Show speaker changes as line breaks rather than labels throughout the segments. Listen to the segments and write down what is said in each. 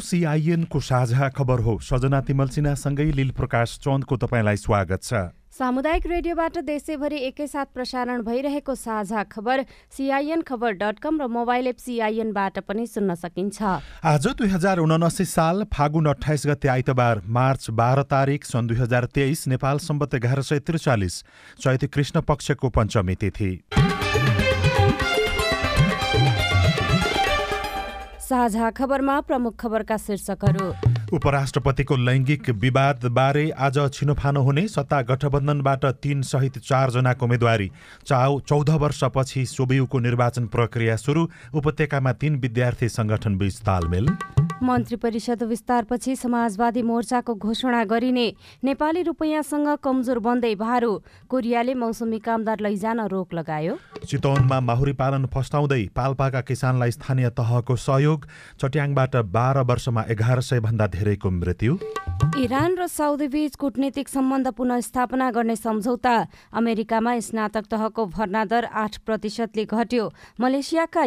शुभ प्रभात यो सिआइएनको साझा खबर हो। सजना तिमल सिन्हासँगै लील प्रकाश चन्दको तपाईँलाई स्वागत छ।
सामुदायिक रेडियोबाट देशैभरि एकैसाथ प्रसारण भइरहेको साझा खबर सिआइएन खबर डट कम र मोबाइल एप सिआइएनबाट पनि सुन्न सकिन्छ।
आज दुई हजार उनासी साल फागुन अठाइस गते आइतबार मार्च बाह्र तारिक सन् दुई हजार तेइस नेपाल सम्बत एघार सय त्रिचालिस चैती कृष्ण पक्षको पञ्चमी तिथि।
साझा खबरमा प्रमुख खबरका शीर्षकहरू।
उपराष्ट्रपतिको लैङ्गिक विवादबारे आज छिनोफानो हुने सत्ता गठबन्धनबाट तीन सहित चारजनाको उम्मेद्वारी। चाउ चौध वर्षपछि सोबियुको निर्वाचन प्रक्रिया सुरु उपत्यकामा तीन विद्यार्थी सङ्गठनबीच तालमेल।
मन्त्री परिषद विस्तारपछि समाजवादी मोर्चाको घोषणा गरिने नेपाली रुपैयाँसँग कमजोर बन्दै भारू कोरियाले मौसमी कामदार लैजान रोक लगायो।
चितवनमा माहुरी पालन फस्टाउँदै पाल्पाका किसानलाई स्थानीय तहको सहयोग चट्याङबाट बाह्र वर्षमा एघार सय भन्दा धेरैको मृत्यु।
इरान र साउदी बीच कूटनीतिक सम्बन्ध पुनस्थापना गर्ने सम्झौता अमेरिकामा स्नातक तहको भर्ना दर आठ प्रतिशतले घट्यो मलेसियाका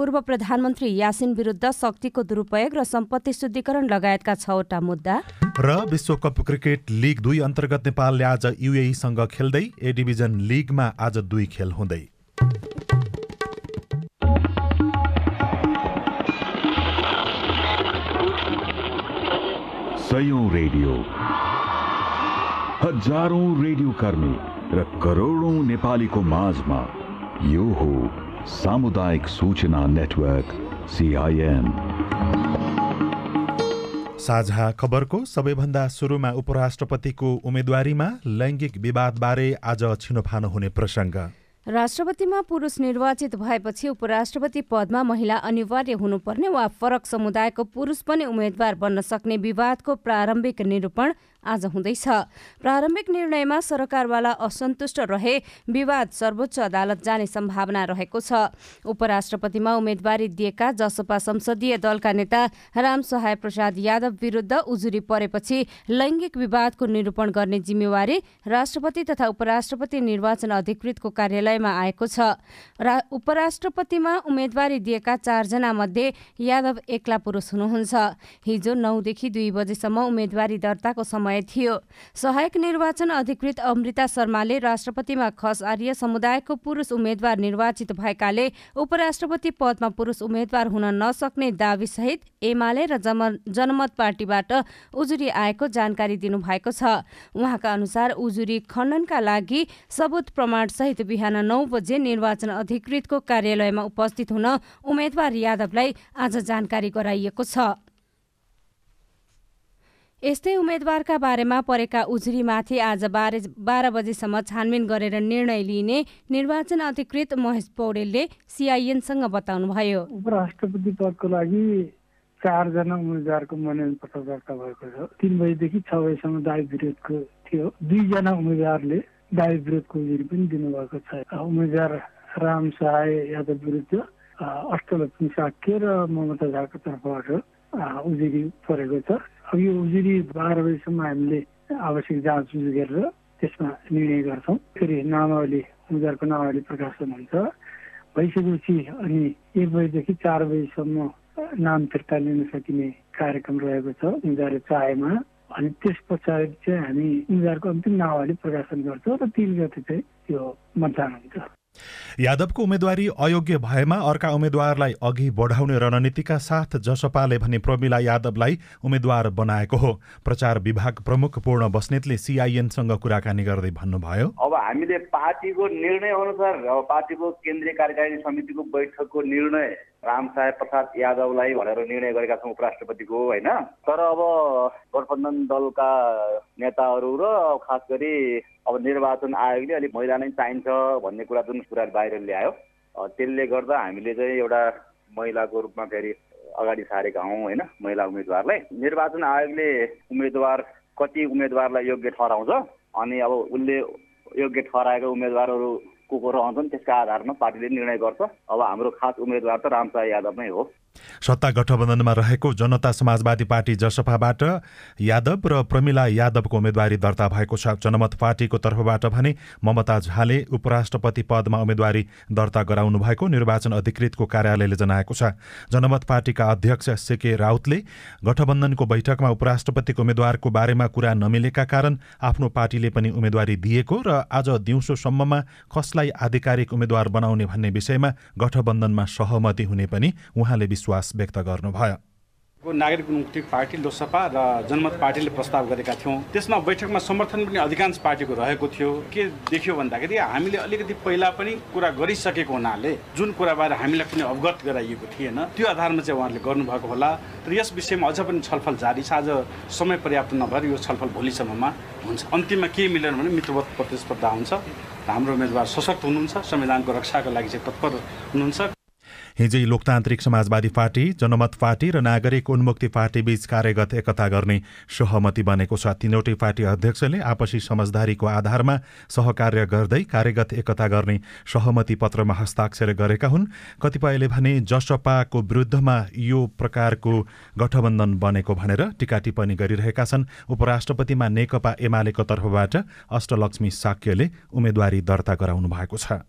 पूर्व प्रधानमन्त्री यासिन विरुद्ध शक्तिको दुरुपयोग र सम्पत्ति शुद्धिकरण लगायतका छवटा मुद्दा।
र विश्वकप क्रिकेट लिग दुई अन्तर्गत नेपालले आज युएईसँग खेल्दै ए डिभिजन लिगमा आज दुई खेल हुँदै।
सयौं रेडियो। हजारौं रेडियो कर्मी र करोडौं नेपालीको माझमा यो हो सामुदायिक सूचना नेटवर्क सिआइएन
साझा खबरको सबैभन्दा सुरुमा उपराष्ट्रपतिको उम्मेद्वारीमा लैङ्गिक विवादबारे आज छिनोफानो हुने प्रसङ्ग।
राष्ट्रपतिमा पुरुष निर्वाचित भएपछि उपराष्ट्रपति पदमा महिला अनिवार्य हुनुपर्ने वा फरक समुदायको पुरुष पनि उम्मेद्वार बन्न सक्ने विवादको प्रारम्भिक निरूपण आज हुँदैछ। प्रारम्भिक निर्णयमा सरकारवाला असन्तुष्ट रहे विवाद सर्वोच्च अदालत जाने सम्भावना रहेको छ। उपराष्ट्रपतिमा उम्मेद्वारी दिएका जसपा संसदीय दलका नेता राम सहाय प्रसाद यादव विरुद्ध उजुरी परेपछि लैङ्गिक विवादको निरूपण गर्ने जिम्मेवारी राष्ट्रपति तथा उपराष्ट्रपति निर्वाचन अधिकृतको कार्यालयमा आएको छ। उपराष्ट्रपतिमा उम्मेद्वारी दिएका चारजना मध्ये यादव एक्ला पुरुष हुनुहुन्छ। हिजो नौदेखि दुई बजेसम्म उम्मेद्वारी दर्ताको समय समय थियो। सहायक निर्वाचन अधिकृत अमृता शर्माले राष्ट्रपतिमा खस आर्य समुदायको पुरुष उम्मेद्वार निर्वाचित भएकाले उपराष्ट्रपति पदमा पुरुष उम्मेद्वार हुन नसक्ने दावीसहित एमाले र जनमत पार्टीबाट उजुरी आएको जानकारी दिनुभएको छ। उहाँका अनुसार उजुरी खण्डनका लागि सबुत प्रमाणसहित बिहान नौ बजे निर्वाचन अधिकृतको कार्यालयमा उपस्थित हुन उम्मेद्वार यादवलाई आज जानकारी गराइएको छ। यस्तै उम्मेद्वारका बारेमा परेका उजुरीमाथि आज बाह्र बाह्र बजेसम्म छानबिन गरेर निर्णय लिइने निर्वाचन अधिकृत महेश पौडेलले सिआइएनसँग बताउनुभयो।
उपराष्ट्रपति पदको लागि चारजना उम्मेद्वारको मनोनयन पत्र दर्ता भएको छ। तिन बजीदेखि छ बजीसम्म दावी विरोधको थियो। दुईजना उम्मेद्वारले दावी विरोधको उजुरी पनि दिनुभएको छ। उम्मेद्वार राम सहाय यादव विरुद्ध अष्टलक्ष्मी साक्य र ममता झाको तर्फबाट उजुरी परेको छ। अब यो उजुरी बाह्र बजीसम्म हामीले आवश्यक जाँच गरेर त्यसमा निर्णय गर्छौँ। फेरि नामावली उम्मेद्वारको नामावली प्रकाशन हुन्छ भइसकेपछि अनि एक बजीदेखि चार बजीसम्म नाम फिर्ता लिन सकिने कार्यक्रम रहेको छ उम्मेद्वारले चाहेमा। अनि त्यस पछाडि चाहिँ हामी उम्मेद्वारको अन्तिम नामावली प्रकाशन गर्छौँ र तिन गते चाहिँ त्यो मतदान हुन्छ।
यादवको उम्मेद्वारी अयोग्य भएमा अर्का उम्मेद्वारलाई अघि बढाउने रणनीतिका साथ जसपाले भने प्रमिला यादवलाई उम्मेद्वार बनाएको हो। प्रचार विभाग प्रमुख पूर्ण बस्नेतले सिआइएनसँग कुराकानी गर्दै भन्नुभयो।
अब हामीले पार्टीको निर्णय अनुसार पार्टीको केन्द्रीय कार्यकारिणी समितिको बैठकको निर्णय राम साहेब प्रसाद यादवलाई भनेर निर्णय गरेका छौँ उपराष्ट्रपतिको होइन? तर अब गठबन्धन दलका नेताहरू र खास गरी अब निर्वाचन आयोगले अलिक महिला नै चाहिन्छ भन्ने कुरा जुन कुरा बाहिर ल्यायो त्यसले गर्दा हामीले चाहिँ एउटा महिलाको रूपमा फेरि अगाडि सारेका हौँ होइन? महिला उम्मेदवारलाई। निर्वाचन आयोगले उम्मेदवार कति उम्मेदवारलाई योग्य ठहराउँछ? अनि अब उसले योग्य ठहराएका उम्मेदवारहरू को को रहन्छन् त्यसका आधारमा पार्टीले निर्णय गर्छ। अब हाम्रो खास उम्मेद्वार त रामसाई यादव नै हो।
सत्ता गठबन्धनमा रहेको जनता समाजवादी पार्टी जसपाबाट यादव र प्रमिला यादवको उम्मेद्वारी दर्ता भएको छ। जनमत पार्टीको तर्फबाट भने ममता झाले उपराष्ट्रपति पदमा उम्मेद्वारी दर्ता गराउनु भएको निर्वाचन अधिकृतको कार्यालयले जनाएको छ। जनमत पार्टीका अध्यक्ष सेके राउतले गठबन्धनको बैठकमा उपराष्ट्रपतिको उम्मेद्वारको बारेमा कुरा नमिलेका कारण आफ्नो पार्टीले पनि उम्मेद्वारी दिएको र आज दिउँसोसम्ममा कसलाई आधिकारिक उम्मेद्वार बनाउने भन्ने विषयमा गठबन्धनमा सहमति हुने पनि उहाँले विश्वास व्यक्त गर्नुभयो।
नागरिक मुक्ति पार्टी लोकसभा र जनमत पार्टीले प्रस्ताव गरेका थियौँ। त्यसमा बैठकमा समर्थन पनि अधिकांश पार्टीको रहेको थियो। के देखियो भन्दाखेरि हामीले अलिकति पहिला पनि कुरा गरिसकेको हुनाले जुन कुराबारे हामीलाई पनि अवगत गराइएको थिएन त्यो आधारमा चाहिँ उहाँहरूले गर्नुभएको होला। र यस विषयमा अझ पनि छलफल जारी छ। आज समय पर्याप्त नभएर यो छलफल भोलिसम्ममा हुन्छ। अन्तिममा के मिलेन भने मित्रवत प्रतिस्पर्धा हुन्छ। हाम्रो उम्मेदवार सशक्त हुनुहुन्छ। संविधानको रक्षाको लागि चाहिँ तत्पर हुनुहुन्छ।
हिजै लोकतान्त्रिक समाजवादी पार्टी जनमत पार्टी र नागरिक उन्मुक्ति पार्टी बीच कार्यगत एकता गर्ने सहमति बनेको छ। तीनवटै पार्टी अध्यक्षले आपसी समझदारीको आधारमा सहकार्य गर्दै कार्यगत एकता गर्ने सहमति पत्रमा हस्ताक्षर गरेका हुन्। कतिपयले भने जसपाको विरुद्धमा यो प्रकारको गठबन्धन बनेको भनेर टिका टिप्पणी गरिरहेका छन्। उपराष्ट्रपतिमा नेकपा एमालेको तर्फबाट अष्टलक्ष्मी साक्यले उम्मेद्वारी दर्ता गराउनु भएको छ।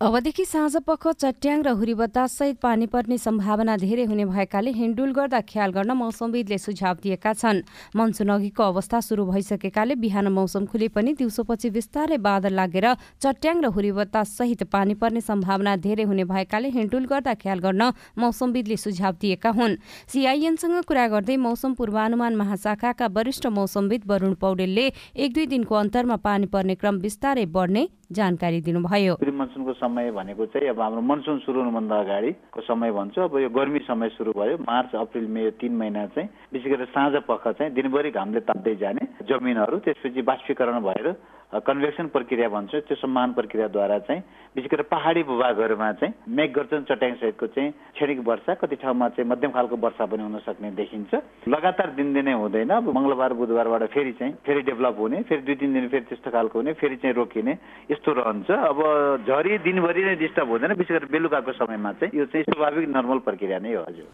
अबदेखि साँझ पख चट्याङ र हुरी बताससहित पानी पर्ने सम्भावना धेरै हुने भएकाले हिँडुल गर्दा ख्याल गर्न मौसमविदले सुझाव दिएका छन्। मनसुन अघिको अवस्था सुरु भइसकेकाले बिहान मौसम खुले पनि दिउँसोपछि बिस्तारै बादल लागेर चट्याङ र हुरी बताससहित पानी पर्ने सम्भावना धेरै हुने भएकाले हिँडुल गर्दा ख्याल गर्न मौसमविदले सुझाव दिएका हुन्। सिआइएनसँग कुरा गर्दै मौसम पूर्वानुमान महाशाखाका वरिष्ठ मौसमविद वरूण पौडेलले एक दुई दिनको अन्तरमा पानी पर्ने क्रम बिस्तारै बढ्ने जानकारी दिनुभयो।
मनसुनको समय भनेको चाहिँ अब हाम्रो मनसुन सुरु हुनुभन्दा अगाडिको समय भन्छु अब यो गर्मी समय सुरु भयो। मार्च अप्रिल मे तिन महिना चाहिँ विशेष गरेर साँझ पख चाहिँ दिनभरि घामले ताप्दै जाने जमिनहरू त्यसपछि बाष्पीकरण भएर कन्भेक्सन प्रक्रिया भन्छ। त्यो सम्मान प्रक्रियाद्वारा चाहिँ विशेष गरेर पहाडी भूभागहरूमा चाहिँ मेघगर्जन चट्याङ सहितको चाहिँ क्षणिक वर्षा कति ठाउँमा चाहिँ मध्यम खालको वर्षा पनि हुन सक्ने देखिन्छ। लगातार दिनदिनै हुँदैन। अब मङ्गलबार बुधबारबाट फेरि चाहिँ फेरि डेभलप हुने फेरि दुई तिन दिन फेरि त्यस्तो खालको हुने फेरि चाहिँ रोकिने। यस्तो रहन्छ। अब झरी दिनभरि नै डिस्टर्ब हुँदैन विशेष गरेर बेलुकाको समयमा चाहिँ यो चाहिँ स्वाभाविक नर्मल प्रक्रिया नै हो हजुर।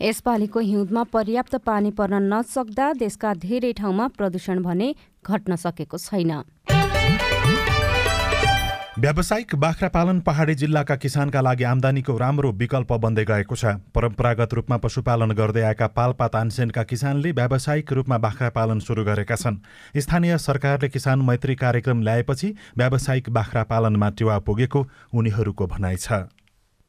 यसपालिको हिउँदमा पर्याप्त पानी पर्न नसक्दा देशका धेरै ठाउँमा प्रदूषण भने घट्न सकेको छैन।
व्यावसायिक बाख्रा पालन पहाडी जिल्लाका किसानका लागि आमदानीको राम्रो विकल्प बन्दै गएको छ। परम्परागत रूपमा पशुपालन गर्दै आएका पाल्पा तानसेनका किसानले व्यावसायिक रूपमा बाख्रा पालन सुरु गरेका छन्। स्थानीय सरकारले किसान मैत्री कार्यक्रम ल्याएपछि व्यावसायिक बाख्रा पालनमा टेवा पुगेको उनीहरूको भनाइ छ।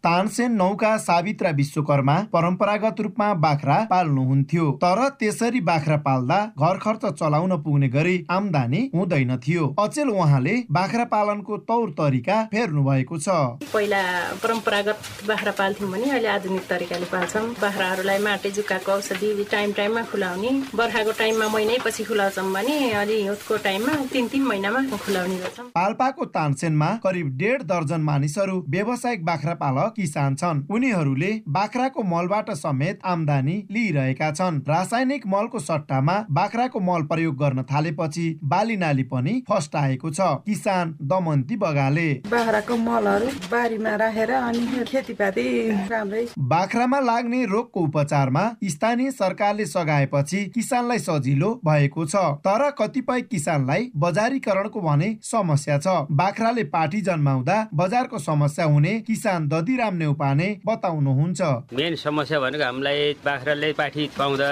तानसेन नौका सावित्रा विश्वकर्मा परम्परागत रूपमा बाख्रा पाल्नुहुन्थ्यो। तर त्यसरी बाख्रा पाल्दा घर खर्च चलाउन पुग्ने गरी आमदानी हुँदैन थियो। अचेल उहाँले बाख्रा पालनको तौर तरिका फेर्नु भएको छ।
पहिला परम्परागत बाख्रा पाल्थ्यौँ भने अहिले आधुनिक तरिकाले पाल्छौँ। बाख्राहरूलाई माटे जुकाको औषधि टाइम टाइममा खुलाउने बर्खाको टाइममा महिनै पछि खुलाउँछौँ भने अलि हिउँदको टाइममा तिन तिन महिनामा खुलाउने गर्छौँ।
पाल्पाको तानसेनमा करिब डेढ दर्जन मानिसहरू व्यावसायिक बाख्रा पालक किसान छन्। उनीहरूले बाख्राको मलबाट समेत आमदानी लिइरहेका छन्। रासायनिक मलको सट्टामा बाख्राको मल प्रयोग गर्न थालेपछि बाली नाली पनि फस्टाएको छ। किसान दमन्ती बगाले।
बाख्राको मलहरू बारीमा राखेर अनि खेतीपाती राम्रै
बाख्रामा लाग्ने रोगको उपचारमा स्थानीय सरकारले सघाएपछि किसानलाई सजिलो भएको छ। तर कतिपय किसानलाई बजारीकरणको भने समस्या छ। बाख्राले पाठी जन्माउँदा बजारको समस्या हुने किसान ददिरा राम नेउपाने बताउनुहुन्छ।
मेन समस्या भनेको हामीलाई बाख्राले पाठी पाउँदा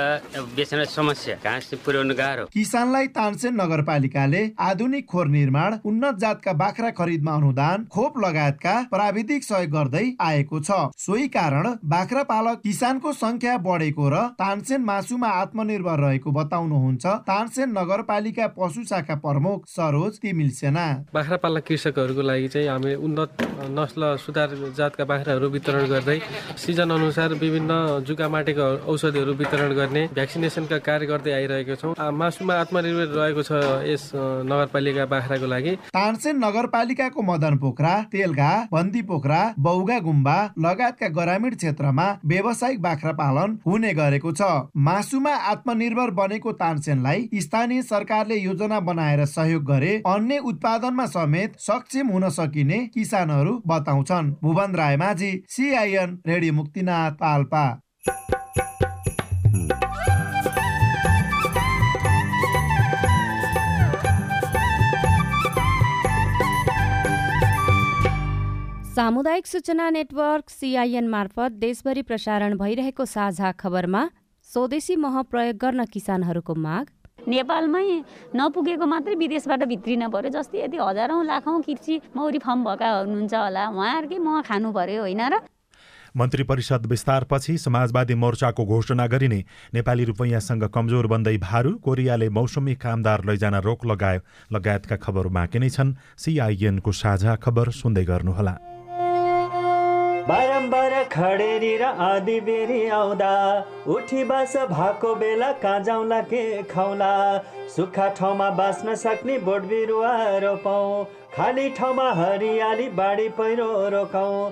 बेच्न समस्या घाँस पुर्याउनु गाह्रो।
किसानलाई तानसेन नगरपालिकाले आधुनिक खोर निर्माण उन्नत जातका बाख्रा खरिदमा अनुदान खोप लगायतका प्राविधिक सहयोग गर्दै आएको छ। सोही कारण बाख्रा पालक किसानको संख्या बढेको र तानसेन मासुमा आत्मनिर्भर रहेको बताउनुहुन्छ तानसेन नगरपालिका पशु शाखा प्रमुख सरोज तिमिल सेना।
बाख्रा पालक कृषकहरूको लागि चाहिँ हामी उन्नत नस्ल सुधार जातका बाख्राहरू वितरण गर्दै सिजन अनुसार विभिन्न जुका माटेको औषधिहरू वितरण गर्ने भ्याक्सिनेसनका कार्य गर्दै आइरहेका छौँ। मासुमा आत्मनिर्भर रहेको छ यस नगरपालिका बाख्राको लागि।
तानसेन नगरपालिकाको मदन पोखरा तेलघा बन्दी पोखरा बौगा गुम्बा लगायतका ग्रामीण क्षेत्रमा व्यावसायिक बाख्रा पालन हुने गरेको छ। मासुमा आत्मनिर्भर बनेको तानसेनलाई स्थानीय सरकारले योजना बनाएर सहयोग गरे अन्य उत्पादनमा समेत सक्षम हुन सकिने किसानहरू बताउँछन्। भुवन रायमा माझी सिआइएन रेडियो मुक्तिनाथ पाल्पा
सामुदायिक सूचना नेटवर्क सिआइएन मार्फत देशभरि प्रसारण भइरहेको साझा खबरमा स्वदेशी मह प्रयोग गर्न किसानहरूको माग
नेपालमै नपुगेको मात्रै विदेशबाट भित्रिन पर्यो जस्तै यदि हजारौँ लाखौँ कृषि मौरी फर्म भएका हुनुहुन्छ होला उहाँहरूकै मह खानु पर्यो होइन र?
मन्त्री परिषद विस्तारपछि समाजवादी मोर्चाको घोषणा गरिने नेपाली रुपैयाँसँग कमजोर बन्दै भारू कोरियाले मौसमी कामदार लैजान रोक लगायो। लगायतका खबर बाँकी नै छन्। सिआइएनको साझा खबर सुन्दै गर्नुहोला।
खडेरी र आदि बेरी आउँदा। उठी बास भएको बेला कहाँ जाउँला के खाउला। सुक्खा ठाउँमा बाँच्न सक्ने बोट बिरुवा रोपौँ। खाली ठाउँमा हरियाली बाढी पहिरो रोकाउँ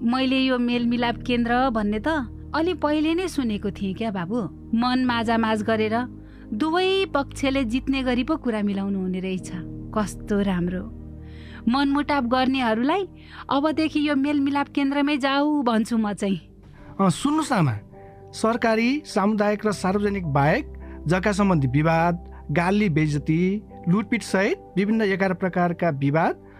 मैले यो मेलमिलाप केन्द्र भन्ने त अलि पहिले नै सुनेको थिएँ क्या बाबु। मन माझामाझ गरेर दुवै पक्षले जित्ने गरी पो कुरा मिलाउनु हुने रहेछ। कस्तो राम्रो। मनमुटाप गर्नेहरूलाई अबदेखि यो मेलमिलाप केन्द्रमै जाऊ भन्छु म चाहिँ।
सुन्नुहोस् आमा। सरकारी सामुदायिक र सार्वजनिक बाहेक जग्गा सम्बन्धी विवाद गाली बेजती लुटपिट सहित विभिन्न एघार प्रकारका विवाद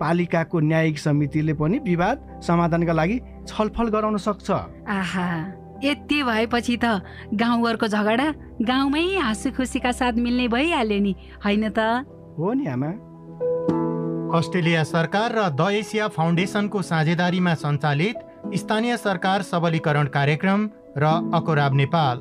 पालिकाको न्यायिक समितिले पनि विवाद समाधानका लागि छलफल गराउन सक्छ।
आहा यति भएपछि त गाउँघरको झगडा गाउँमै हाँसु खुसीका साथ मिल्ने भइहाल्यो नि होइन त?
हो नि आमा।
अस्ट्रेलिया सरकार र द एसिया फाउन्डेसनको साझेदारीमा सञ्चालित स्थानीय सरकार सबलीकरण कार्यक्रम र अकोराब नेपाल।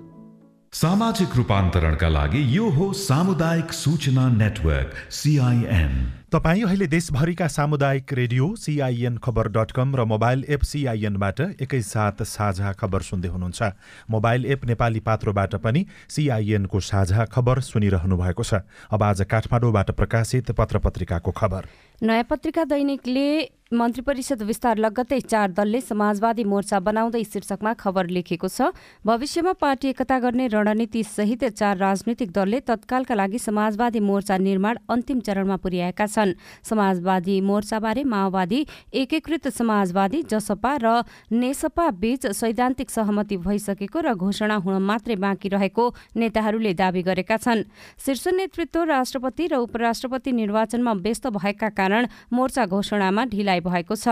सामाजिक रूपान्तरणका लागि यो हो सामुदायिक सूचना नेटवर्क सिआइएन
तपाईँ अहिले देशभरिका सामुदायिक radio CIN Khabar dot com र मोबाइल एप सिआइएनबाट एकैसाथ साझा खबर सुन्दै हुनुहुन्छ। मोबाइल एप नेपाली पात्रोबाट पनि सिआइएनको साझा खबर सुनिरहनु भएको छ। अब आज काठमाडौँबाट प्रकाशित पत्र पत्रिकाको खबर।
नयाँ पत्रिका दैनिकले मन्त्री परिषद विस्तार लगत्तै चार दलले समाजवादी मोर्चा बनाउँदै शीर्षकमा खबर लेखेको छ। भविष्यमा पार्टी एकता गर्ने रणनीति सहित चार राजनैतिक दलले तत्कालका लागि समाजवादी मोर्चा निर्माण अन्तिम चरणमा पुर्याएका छन्। समाजवादी मोर्चाबारे माओवादी एकीकृत समाजवादी जसपा र नेसपा बीच सैद्धान्तिक सहमति भइसकेको र घोषणा हुन मात्रै बाँकी रहेको नेताहरूले दावी गरेका छन्। शीर्ष नेतृत्व राष्ट्रपति र उपराष्ट्रपति निर्वाचनमा व्यस्त भएका कारण मोर्चा घोषणामा ढिलाइ भएको छ।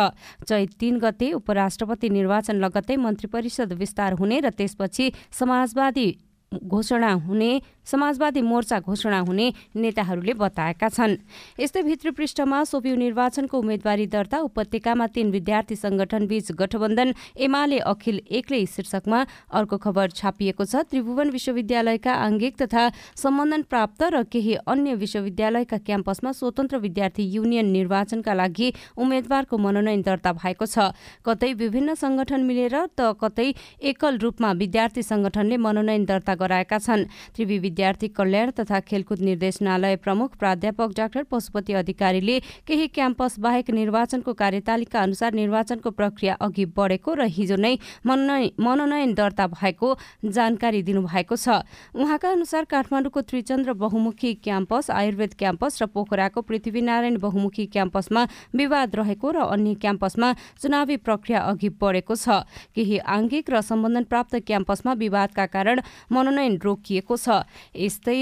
चैत तीन गते उपराष्ट्रपति निर्वाचन लगत्तै मन्त्री परिषद विस्तार हुने र त्यसपछि समाजवादी घोषणा हुने समाजवादी मोर्चा घोषणा हुने नेताहरूले बताएका छन्। यस्तै भित्री पृष्ठमा सोभियु निर्वाचनको उम्मेद्वारी दर्ता उपत्यकामा तीन विद्यार्थी संगठन बीच गठबन्धन एमाले अखिल एक्लै शीर्षकमा अर्को खबर छापिएको छ। त्रिभुवन विश्वविद्यालयका आङ्गिक तथा सम्बन्धन प्राप्त र केही अन्य विश्वविद्यालयका क्याम्पसमा स्वतन्त्र विद्यार्थी युनियन निर्वाचनका लागि उम्मेद्वारको मनोनयन दर्ता भएको छ। कतै विभिन्न संगठन मिलेर त कतै एकल रूपमा विद्यार्थी संगठनले मनोनयन दर्ता गराएका छन्। विद्यार्थी कल्याण तथा खेलकुद निर्देशनालय प्रमुख प्राध्यापक डाक्टर पशुपति अधिकारीले केही क्याम्पस बाहेक निर्वाचनको कार्यतालिका अनुसार निर्वाचनको प्रक्रिया अघि बढेको र हिजो नै मनोनयन दर्ता भएको जानकारी दिनुभएको छ। उहाँका अनुसार काठमाडौँको त्रिचन्द्र बहुमुखी क्याम्पस आयुर्वेद क्याम्पस र पोखराको पृथ्वीनारायण बहुमुखी क्याम्पसमा विवाद रहेको र अन्य क्याम्पसमा चुनावी प्रक्रिया अघि बढेको छ। केही आङ्गिक र सम्बन्धन प्राप्त क्याम्पसमा विवादका कारण मनोनयन रोकिएको छ। यस्तै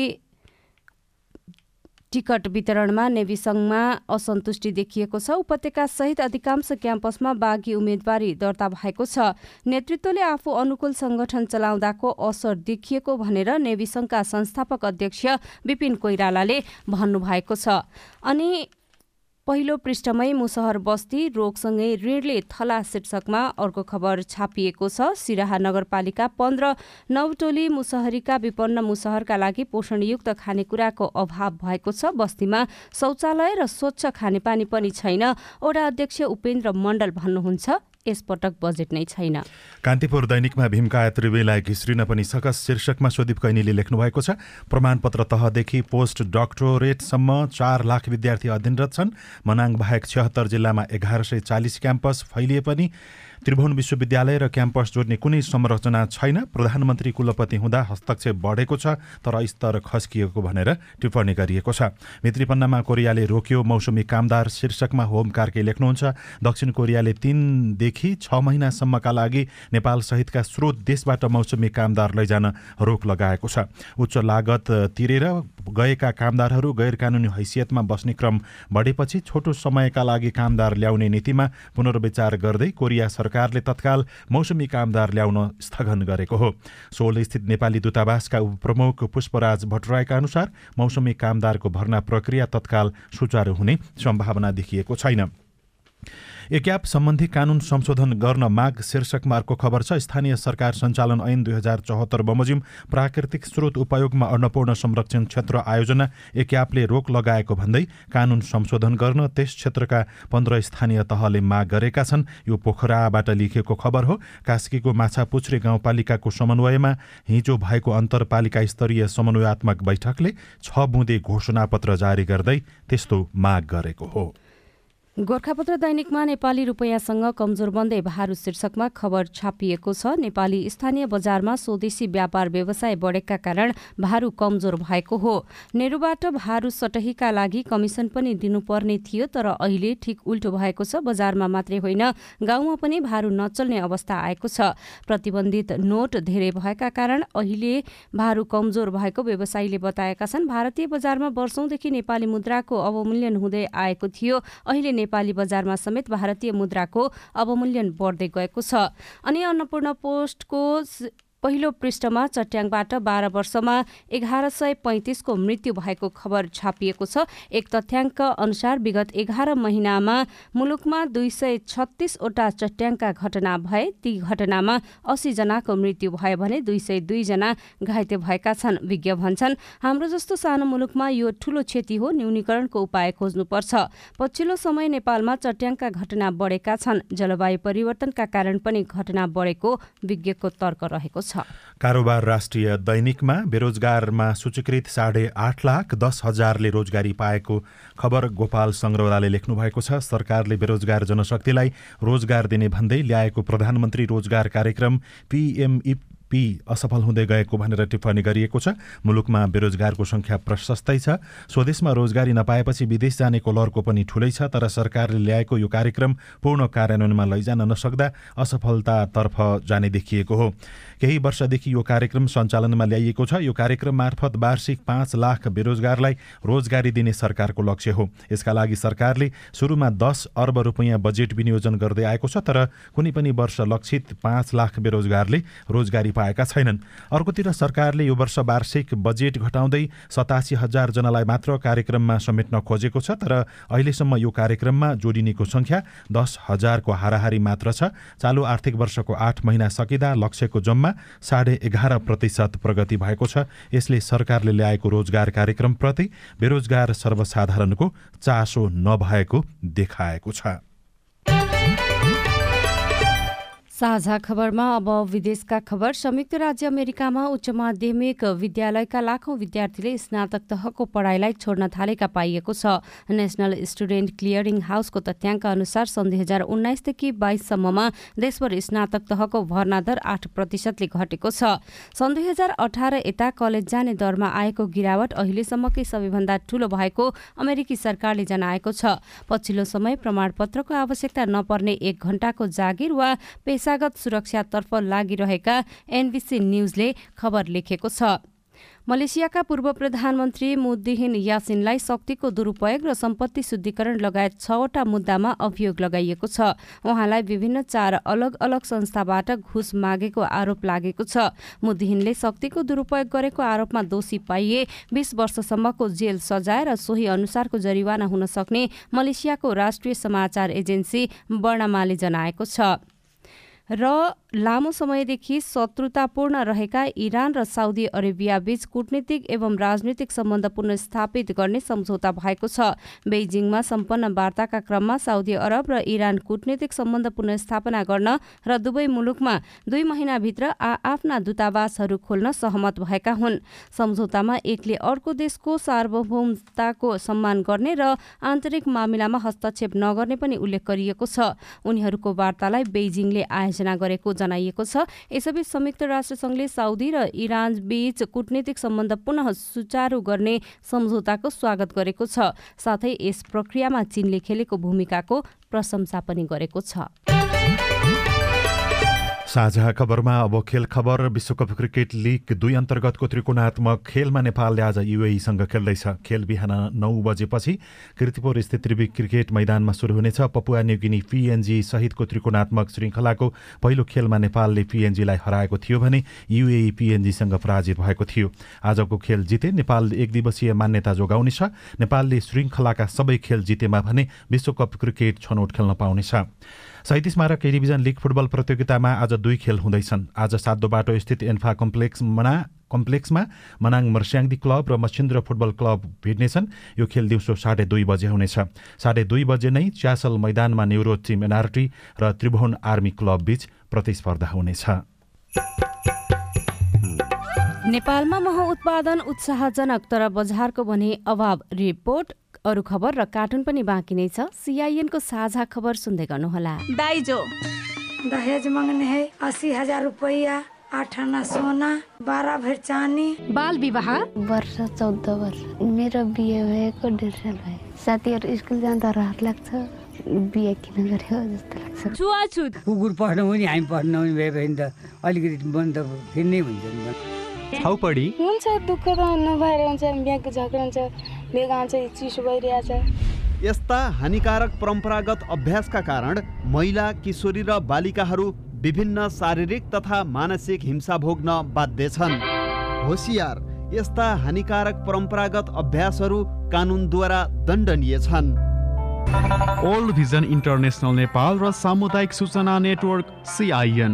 टिकट वितरणमा नेवी संघमा असन्तुष्टि देखिएको छ। उपत्यका सहित अधिकांश क्याम्पसमा बाघी उम्मेद्वारी दर्ता भएको छ। नेतृत्वले आफू अनुकूल संगठन चलाउँदाको असर देखिएको भनेर नेवी संघका संस्थापक अध्यक्ष विपिन कोइरालाले भन्नुभएको छ। अनि पहिलो पृष्ठमै मुसहर बस्ती रोगसँगै ऋणले थला शीर्षकमा अर्को खबर छापिएको छ। सिराहा नगरपालिका पन्ध्र नवटोली मुसहरीका विपन्न मुसहरका लागि पोषणयुक्त खानेकुराको अभाव भएको छ। बस्तीमा शौचालय र स्वच्छ खानेपानी पनि छैन। ओडा अध्यक्ष उपेन्द्र मण्डल भन्नुहुन्छ। यसपटक बजेट नै छैन।
कान्तिपुर दैनिकमा भीमकाय त्रिवेलाई घिस्रिन पनि सकस शीर्षकमा सुदीप कैनीले लेख्नु भएको छ। प्रमाणपत्र तहदेखि पोस्ट डक्टोरेटसम्म चार लाख विद्यार्थी अध्ययनरत छन्। मनाङ बाहेक छत्तर जिल्लामा एघार सय चालिस क्याम्पस फैलिए पनि त्रिभुवन विश्वविद्यालय र क्याम्पस जोड्ने कुनै संरचना छैन। प्रधानमन्त्री कुलपति हुँदा हस्तक्षेप बढेको छ तर स्तर खस्किएको भनेर टिप्पणी गरिएको छ। भित्रीपन्नामा कोरियाले रोक्यो मौसमी कामदार शीर्षकमा होम कार्के लेख्नुहुन्छ दक्षिण कोरियाले तीनदेखि छ महिनासम्मका लागि नेपाल सहितका स्रोत देशबाट मौसमी कामदार लैजान रोक लगाएको छ। उच्च लागत तिरेर गएका कामदारहरू गैर कानुनी हैसियतमा बस्ने क्रम बढेपछि छोटो समयका लागि कामदार ल्याउने नीतिमा पुनर्विचार गर्दै कोरिया सरकारले तत्काल मौसमी कामदार ल्याउन स्थगन गरेको हो। सोल स्थित नेपाली दूतावासका उपप्रमुख पुष्पराज भट्टराईका अनुसार मौसमी कामदारको भर्ना प्रक्रिया तत्काल सुचारू हुने सम्भावना देखिएको छैन। एक्याप सम्बन्धी कानून संशोधन गर्न माग शीर्षकमा अर्को खबर छ। स्थानीय सरकार सञ्चालन ऐन दुई हजार चौहत्तर बमोजिम प्राकृतिक स्रोत उपयोगमा अन्नपूर्ण संरक्षण क्षेत्र आयोजना एक्यापले रोक लगाएको भन्दै कानून संशोधन गर्न त्यस क्षेत्रका पन्ध्र स्थानीय तहले माग गरेका छन्। यो पोखराबाट लेखिएको खबर हो। कास्कीको माछापुछ्रे गाउँपालिकाको समन्वयमा हिजो भएको अन्तरपालिका स्तरीय समन्वयात्मक बैठकले छ बुँदे घोषणापत्र जारी गर्दै त्यस्तो माग गरेको हो।
गोर्खापत्र दैनिकमा नेपाली रुपैयाँसँग कमजोर बन्दै भारू शीर्षकमा खबर छापिएको छ। नेपाली स्थानीय बजारमा स्वदेशी व्यापार व्यवसाय बढेका कारण भारू कमजोर भएको हो। नेरुबाट भारू सटहीका लागि कमिसन पनि दिनुपर्ने थियो तर अहिले ठिक उल्टो भएको छ। बजारमा मात्रै होइन गाउँमा पनि भारू नचल्ने अवस्था आएको छ। प्रतिबन्धित नोट धेरै भएका कारण अहिले भारू कमजोर भएको व्यवसायीले बताएका छन् भारतीय बजारमा वर्षौंदेखि नेपाली मुद्राको अवमूल्यन हुँदै आएको थियो। अहिले नेपाली बजारमा समेत भारतीय मुद्राको अवमूल्यन बढ्दै गएको छ। अनि अन्नपूर्ण पोस्टको पहिलो पृष्ठमा चट्याङबाट बाह्र वर्षमा एघार सय पैँतिसको मृत्यु भएको खबर छापिएको छ। एक तथ्याङ्क अनुसार विगत एघार महिनामा मुलुकमा दुई सय छत्तिसवटा चट्याङका घटना भए ती घटनामा जनाको मृत्यु भयो भने दुई सय दुईजना घाइते भएका छन् विज्ञ भन्छन्। हाम्रो जस्तो सानो मुलुकमा यो ठूलो क्षति हो न्यूनीकरणको उपाय खोज्नुपर्छ। पछिल्लो समय नेपालमा चट्याङका घटना बढेका छन्। जलवायु परिवर्तनका कारण पनि घटना बढेको विज्ञको तर्क रहेको छ। छ।
कारोबार राष्ट्रिय दैनिकमा बेरोजगारमा सूचीकृत साढे आठ लाख दस हजारले रोजगारी पाएको खबर गोपाल सङ्ग्रौलाले लेख्नु भएको छ। सरकारले बेरोजगार जनशक्तिलाई रोजगार दिने भन्दै ल्याएको प्रधानमन्त्री रोजगार कार्यक्रम पिएमई पी असफल हुँदै गएको भनेर टिप्पणी गरिएको छ। मुलुकमा बेरोजगारको सङ्ख्या प्रशस्तै छ। स्वदेशमा रोजगारी नपाएपछि विदेश जानेको लहरको पनि ठुलै छ तर सरकारले ल्याएको यो कार्यक्रम पूर्ण कार्यान्वयनमा लैजान नसक्दा असफलतातर्फ जाने देखिएको हो। केही वर्षदेखि यो कार्यक्रम सञ्चालनमा ल्याइएको छ। यो कार्यक्रम मार्फत वार्षिक पाँच लाख बेरोजगारलाई रोजगारी दिने सरकारको लक्ष्य हो। यसका लागि सरकारले सुरुमा दस अर्ब रुपियाँ बजेट विनियोजन गर्दै आएको छ तर कुनै पनि वर्ष लक्षित पाँच लाख बेरोजगारले रोजगारी पाएका छैनन्। अर्कोतिर सरकारले यो वर्ष वार्षिक बजेट घटाउँदै सतासी हजारजनालाई मात्र कार्यक्रममा समेट्न खोजेको छ तर अहिलेसम्म यो कार्यक्रममा जोडिनेको सङ्ख्या दस हजारको हाराहारी मात्र छ। चालु आर्थिक वर्षको आठ महिना सकिँदा लक्ष्यको जम्मा साढे एघार प्रतिशत प्रगति भएको छ। यसले सरकारले ल्याएको रोजगार कार्यक्रमप्रति बेरोजगार सर्वसाधारणको चासो नभएको देखाएको छ।
साझा खबरमा अब विदेशका खबर। संयुक्त राज्य अमेरिकामा उच्च माध्यमिक विद्यालयका लाखौं विद्यार्थीले स्नातक तहको पढाइलाई छोड्न थालेका पाइएको छ। नेसनल स्टुडेन्ट क्लियरिङ हाउसको तथ्याङ्क अनुसार सन् दुई हजार उन्नाइसदेखि बाइससम्ममा देशभर स्नातक तहको भर्ना दर आठ प्रतिशतले घटेको छ। सन् दुई हजार अठार यता कलेज जाने दरमा आएको गिरावट अहिलेसम्मकै सबैभन्दा ठूलो भएको अमेरिकी सरकारले जनाएको छ। पछिल्लो समय प्रमाणपत्रको आवश्यकता नपर्ने एक घण्टाको जागिर वा पेसा पेसागत सुरक्षातर्फ लागिरहेका एनबिसी न्युजले खबर लेखेको छ। मलेसियाका पूर्व प्रधानमन्त्री मुद्दिहिन यासिनलाई शक्तिको दुरूपयोग र सम्पत्ति शुद्धिकरण लगायत छवटा मुद्दामा अभियोग लगाइएको छ। उहाँलाई विभिन्न चार अलग अलग संस्थाबाट घुस मागेको आरोप लागेको छ। मुद्दिहिनले शक्तिको दुरूपयोग गरेको आरोपमा दोषी पाइए बीस वर्षसम्मको जेल सजाय र सोही अनुसारको जरिवाना हुन सक्ने मलेसियाको राष्ट्रिय समाचार एजेन्सी वर्णमाले जनाएको छ। र लामो समयदेखि शत्रुतापूर्ण रहेका इरान र साउदी अरेबिया बीच कूटनीतिक एवं राजनीतिक सम्बन्ध पुनस्थापित गर्ने सम्झौता भएको छ। बेइजिङमा सम्पन्न वार्ताका क्रममा साउदी अरब र इरान कूटनीतिक सम्बन्ध पुनस्थापना गर्न र दुवै मुलुकमा दुई महिनाभित्र आ आफ्ना दूतावासहरू खोल्न सहमत भएका हुन्। सम्झौतामा एकले अर्को देशको सार्वभौमताको सम्मान गर्ने र आन्तरिक मामिलामा हस्तक्षेप नगर्ने पनि उल्लेख गरिएको छ। उनीहरूको वार्तालाई बेइजिङले आयोजना गरेको जनाइएको छ। यसैबीच संयुक्त राष्ट्रसङ्घले साउदी र इरान बीच कूटनीतिक सम्बन्ध पुनः सुचारू गर्ने सम्झौताको स्वागत गरेको छ। साथै यस प्रक्रियामा चीनले खेलेको भूमिकाको प्रशंसा पनि गरेको छ।
साझा खबरमा अब खेल खबर विश्वकप क्रिकेट लिग दुई अन्तर्गतको त्रिकोणात्मक खेलमा नेपालले आज युएईसँग खेल्दैछ। खेल बिहान नौ बजेपछि किर्तिपुर स्थित त्रिविक क्रिकेट मैदानमा सुरु हुनेछ। पपुवा न्युगिनी पिएनजी सहितको त्रिकोणात्मक श्रृङ्खलाको पहिलो खेलमा नेपालले पिएनजीलाई हराएको थियो भने युएई पिएनजीसँग पराजित भएको थियो। आजको खेल जिते नेपाल एक दिवसीय मान्यता जोगाउनेछ। नेपालले श्रृङ्खलाका सबै खेल जितेमा भने विश्वकप क्रिकेट छनौट खेल्न पाउनेछ। सैतिस स्मारक टेलिभिजन लिग फुटबल प्रतियोगितामा आज दुई खेल हुँदैछन्। आज सातो बाटो स्थित एन्फा कम्प्लेक्स मना कम्प्लेक्समा मनाङ मर्स्याङदी क्लब र मसिन्द्र फुटबल क्लब भिड्नेछन्। यो खेल दिउँसो साढे दुई बजे हुनेछ। साढे दुई बजे नै च्यासल मैदानमा न्युरो टिम एनआरटी र त्रिभुवन आर्मी क्लब बीच प्रतिस्पर्धा हुनेछ।
नेपालमा मह उत्पादन उत्साहजनक तर बजारको भने अभाव। रिपोर्ट अरू खबर र कार्टुन पनि बाँकी नै छ। सिआइएनको साझा खबर सुन्दै गर्नुहोला।
दाइजो।
दहेज मांगने है अस्सी हजार रुपया आठ आना सोना बाह्र भर चानी
बाल विवाह?
वर्ष चौध वर्ष। मेरो बिहे भएको डेढ साल भयो। साथीहरू स्कुल जाँदा रहर लाग्छ। बिहे किन गर्यो जस्तो लाग्छ।
छुवाछुत।
कुकुर पढ्नु पनि हामी पढ्नु पनि भए भने त अलिकति मन त फेरि नै हुन्छ नि
छाउपडी? हुन्छ दुःख त नभएर हुन्छ बिहाको झगडा हुन्छ बेगा हुन्छ चिसो भइरहेछ।
यस्ता हानिकारक परम्परागत अभ्यासका कारण महिला किशोरी र बालिकाहरू विभिन्न शारीरिक तथा मानसिक हिंसा भोग्न बाध्य छन्। होसियार यस्ता हानिकारक परम्परागत अभ्यासहरू कानुनद्वारा दण्डनीय छन्।
ओल्ड भिजन इन्टरनेसनल नेपाल र सामुदायिक सूचना नेटवर्क सिआइएन।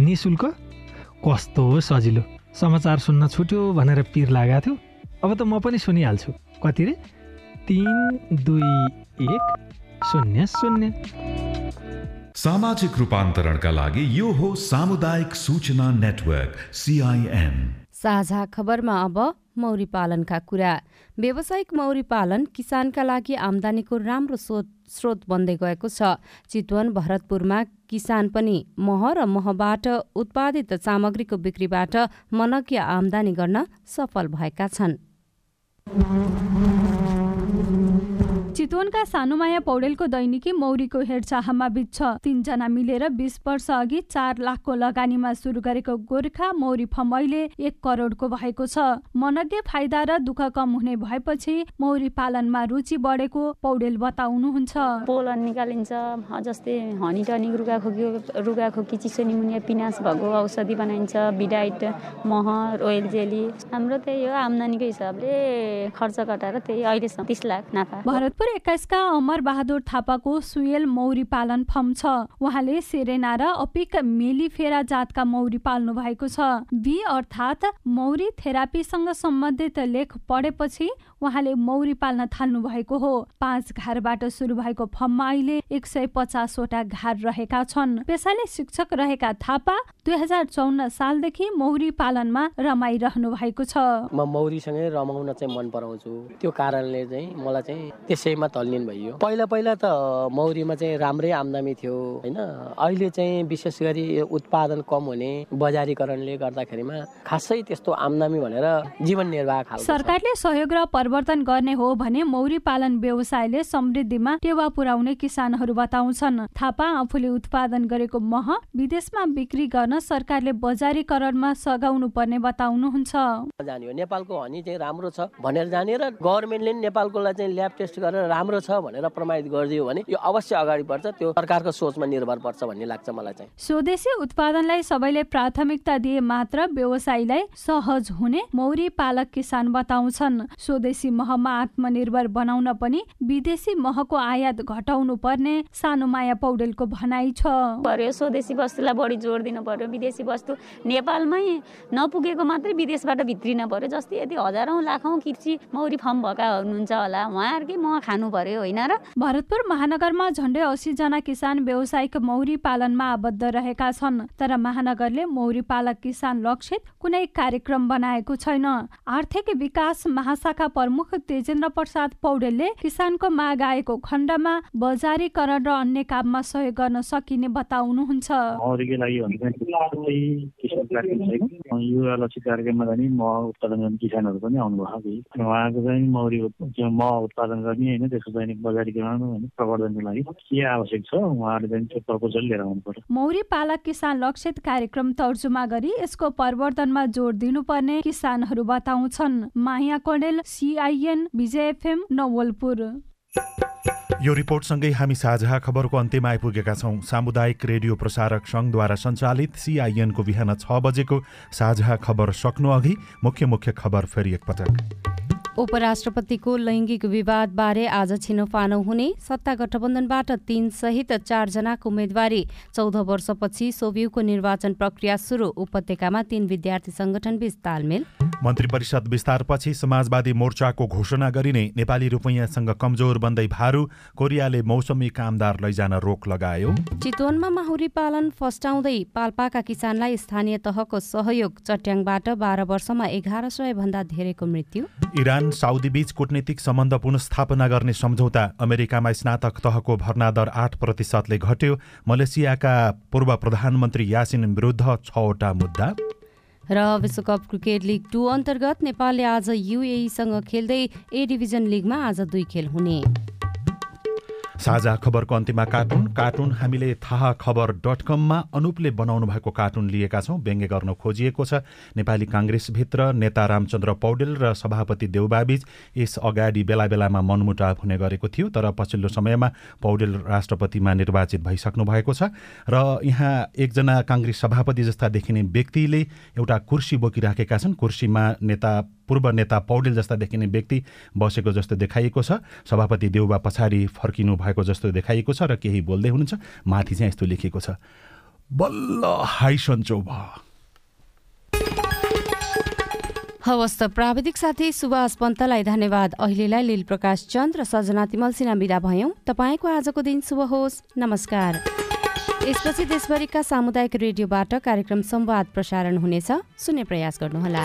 निशुल्क कस्तो सजिलो। समाचार सुन्न छुट्यो भनेर पिर लागेको थियो। अब त म पनि सुनिहाल्छु। कति रे? तिन दुई एक शून्य शून्य।
सामाजिक रूपान्तरणका लागि यो हो सामुदायिक सूचना नेटवर्क सिआइएन
साझा खबरमा अब मौरी पालनका कुरा। व्यावसायिक मौरी पालन किसानका लागि आमदानीको राम्रो स्रोत स्रोत बन्दै गएको छ। चितवन भरतपुरमा किसान पनि मह र महबाट उत्पादित सामग्रीको बिक्रीबाट मनज्ञ आमदानी गर्न सफल भएका छन्।
चितवनका सानुमाया पौडेलको दैनिकी मौरीको हेरचाहमा बित्छ। तीनजना मिलेर बिस वर्ष अघि चार लाखको लगानीमा सुरु गरेको गोर्खा मौरी फर्म अहिले एक करोडको भएको छ। मनज्ञ फाइदा र दुःख कम हुने भएपछि मौरी पालनमा रुचि बढेको पौडेल बताउनुहुन्छ।
पोलन निकालिन्छ जस्तै हनी टनिक रुगाखोकी रुगाखोकी चिसो निमुनिया पिनास भएको औषधि बनाइन्छ बिडाइट मह रोयल जेली। हाम्रो त्यही हो आम्दानीको हिसाबले खर्च घटाएर त्यही अहिलेसम्म तिस लाख नाफा।
भरतपुर एक्काइसका अमर बहादुर थापाको सुयल मौरी पालन फर्म छ। उहाँले सेरेना र अपिक मेलिफेरा जातका मौरी पाल्नु भएको छ। बी अर्थात् मौरी थेरापीसँग सम्बन्धित लेख पढेपछि उहाँले मौरी पाल्न थाल्नु भएको हो। पाँच घारबाट सुरु भएको फर्ममा अहिले एक सय पचासवटा घार रहेका छन्। पेसाले शिक्षक रहेका थापा दुई हजार चौन्न सालदेखि मौरी पालनमा रमाइरहनु भएको छ।
म मौरीसँगै रमाउन चाहिँ मन पराउँछु। त्यो कारणले चाहिँ मलाई चाहिँ त्यसैमा तल्लिन भइयो। पहिला पहिला त मौरीमा चाहिँ राम्रै आम्दानी थियो होइन? अहिले चाहिँ विशेष गरी उत्पादन कम हुने बजारीकरणले गर्दाखेरिमा खासै त्यस्तो आम्दानी भनेर जीवन निर्वाह।
सरकारले सहयोग र परिवर्तन गर्ने हो भने मौरी पालन व्यवसायले समृद्धिमा टेवा पुर्याउने किसानहरू बताउँछन्। थापा आफूले उत्पादन गरेको मह विदेशमा बिक्री गर्न सरकारले बजारीकरणमा सघाउनु पर्ने बताउनुहुन्छ।
जाने हो। नेपालको हनी चाहिँ राम्रो छ भनेर जाने र गभर्मेन्टले नेपालकोलाई चाहिँ ल्याब टेस्ट गरेर राम्रो छ भनेर प्रमाणित गरिदियो भने यो अवश्य अगाडि बढ्छ त्यो सरकारको सोचमा निर्भर पर्छ भन्ने लाग्छ मलाई चाहिँ।
स्वदेशी उत्पादनलाई सबैले प्राथमिकता दिए मात्र व्यवसायीलाई सहज हुने मौरी पालक किसान बताउँछन्। स्वदेशी महमा आत्मनिर्भर बनाउन पनि विदेशी महको आयात घटाउनु पर्ने सानुमाया पौडेलको भनाइ छ।
पर्यो स्वदेशी वस्तुलाई बढी जोड दिनु पर्यो विदेशी वस्तु नेपालमै नपुगेको मात्रै विदेशबाट भित्रिन पर्यो। जस्तै यदि हजारौँ लाखौँ किर्ची मौरी फर्म भएका हुनुहुन्छ होला उहाँहरूकै मह खानु पर्यो होइन र?
भरतपुर महानगरमा झण्डै अस्सी जना किसान व्यावसायिक मौरी पालनमा आबद्ध रहेका छन् तर महानगरले मौरी पालक किसान लक्षित कुनै कार्यक्रम बनाएको छैन। आर्थिक विकास महाशाखा प्रमुख तेजेन्द्र प्रसाद पौडेलले किसानको माग आएको खण्डमा बजारीकरण र अन्य काममा सहयोग गर्न सकिने बताउनुहुन्छ।
कार्यक्रममा चाहिँ उत्पादन गर्ने किसानहरू पनि उहाँको चाहिँ मौरी मह उत्पादन गर्ने होइन त्यसको चाहिँ बजारीकरण होइन प्रवर्धनको लागि के आवश्यक छ उहाँहरूले चाहिँ त्यो प्रपोजल लिएर आउनु पर्यो।
मौरी पालक किसान लक्षित कार्यक्रम तर्जुमा गरी यसको परिवर्तनमा जोड दिनुपर्ने किसानहरू बताउँछन्। Maya Kanel CIN Bijay FM Nawalpur.
यो रिपोर्टसँगै हामी साझा खबरको अन्त्यमा आइपुगेका छौँ। सामुदायिक रेडियो प्रसारक सङ्घद्वारा सञ्चालित सिआइएनको बिहान छ बजेको साझा खबर सक्नु अघि मुख्य मुख्य खबर फेरि एकपटक।
उपराष्ट्रपतिको लैङ्गिक विवादबारे आज छिनोफानो हुने सत्ता गठबन्धनबाट तीन सहित चारजनाको उम्मेदवारी। चौध वर्षपछि सोभियुको निर्वाचन प्रक्रिया सुरु। उपत्यकामा तीन विद्यार्थी सङ्गठनबीच तालमेल।
मन्त्री परिषद विस्तारपछि समाजवादी मोर्चाको घोषणा गरिने नेपाली रुपैयाँसँग कमजोर बन्दै भारू कोरियाले मौसमी कामदार लैजान रोक लगायो।
चितवनमा माहुरी पालन फस्टाउँदै पाल्पाका किसानलाई स्थानीय तहको सहयोग। चट्याङबाट बाह्र वर्षमा एघार सय भन्दा धेरैको मृत्यु।
इरान साउदी बीच कूटनीतिक सम्बन्ध पुनस्थापना गर्ने सम्झौता अमेरिकामा स्नातक तहको भर्ना दर आठ प्रतिशतले घट्यो। मलेसियाका पूर्व प्रधानमन्त्री यासिन विरुद्ध छवटा मुद्दा।
र विश्वकप क्रिकेट लिग टू अन्तर्गत नेपालले आज युएईसँग खेल्दै ए डिभिजन लिगमा आज दुई खेल हुने।
साझा खबरको अन्त्यमा कार्टुन। कार्टुन हामीले थाहा खबर डट कममा अनुपले बनाउनु भएको कार्टुन लिएका छौँ। व्यङ्ग्य गर्न खोजिएको छ। नेपाली काङ्ग्रेसभित्र नेता रामचन्द्र पौडेल र सभापति देउबाबीच यस अगाडि बेला बेलामा मनमुटाव हुने गरेको थियो तर पछिल्लो समयमा पौडेल राष्ट्रपतिमा निर्वाचित भइसक्नु भएको छ। र यहाँ एकजना काङ्ग्रेस सभापति जस्ता देखिने व्यक्तिले एउटा कुर्सी बोकिराखेका छन्। कुर्सीमा नेता पूर्व नेता पौडेल जस्ता देखिने व्यक्ति बसेको जस्तो देखाइएको छ। सभापति देउबा पछाडि फर्किनु भएको जस्तो देखाइएको छ र केही बोल्दै हुनुहुन्छ। माथि चाहिँ यस्तो लेखिएको छ। बल्ल हाई सन्चो भयो
हवस् त प्राविधिक साथी सुभाष पन्तलाई धन्यवाद। अहिलेलाई लील प्रकाश चन्द र सजना तिमल सिन्हा विदा भयौँ। तपाईँको आजको दिन शुभ होस्। नमस्कार। यसपछि देशभरिका सामुदायिक रेडियोबाट कार्यक्रम संवाद प्रसारण हुनेछ। सुन्ने प्रयास गर्नुहोला।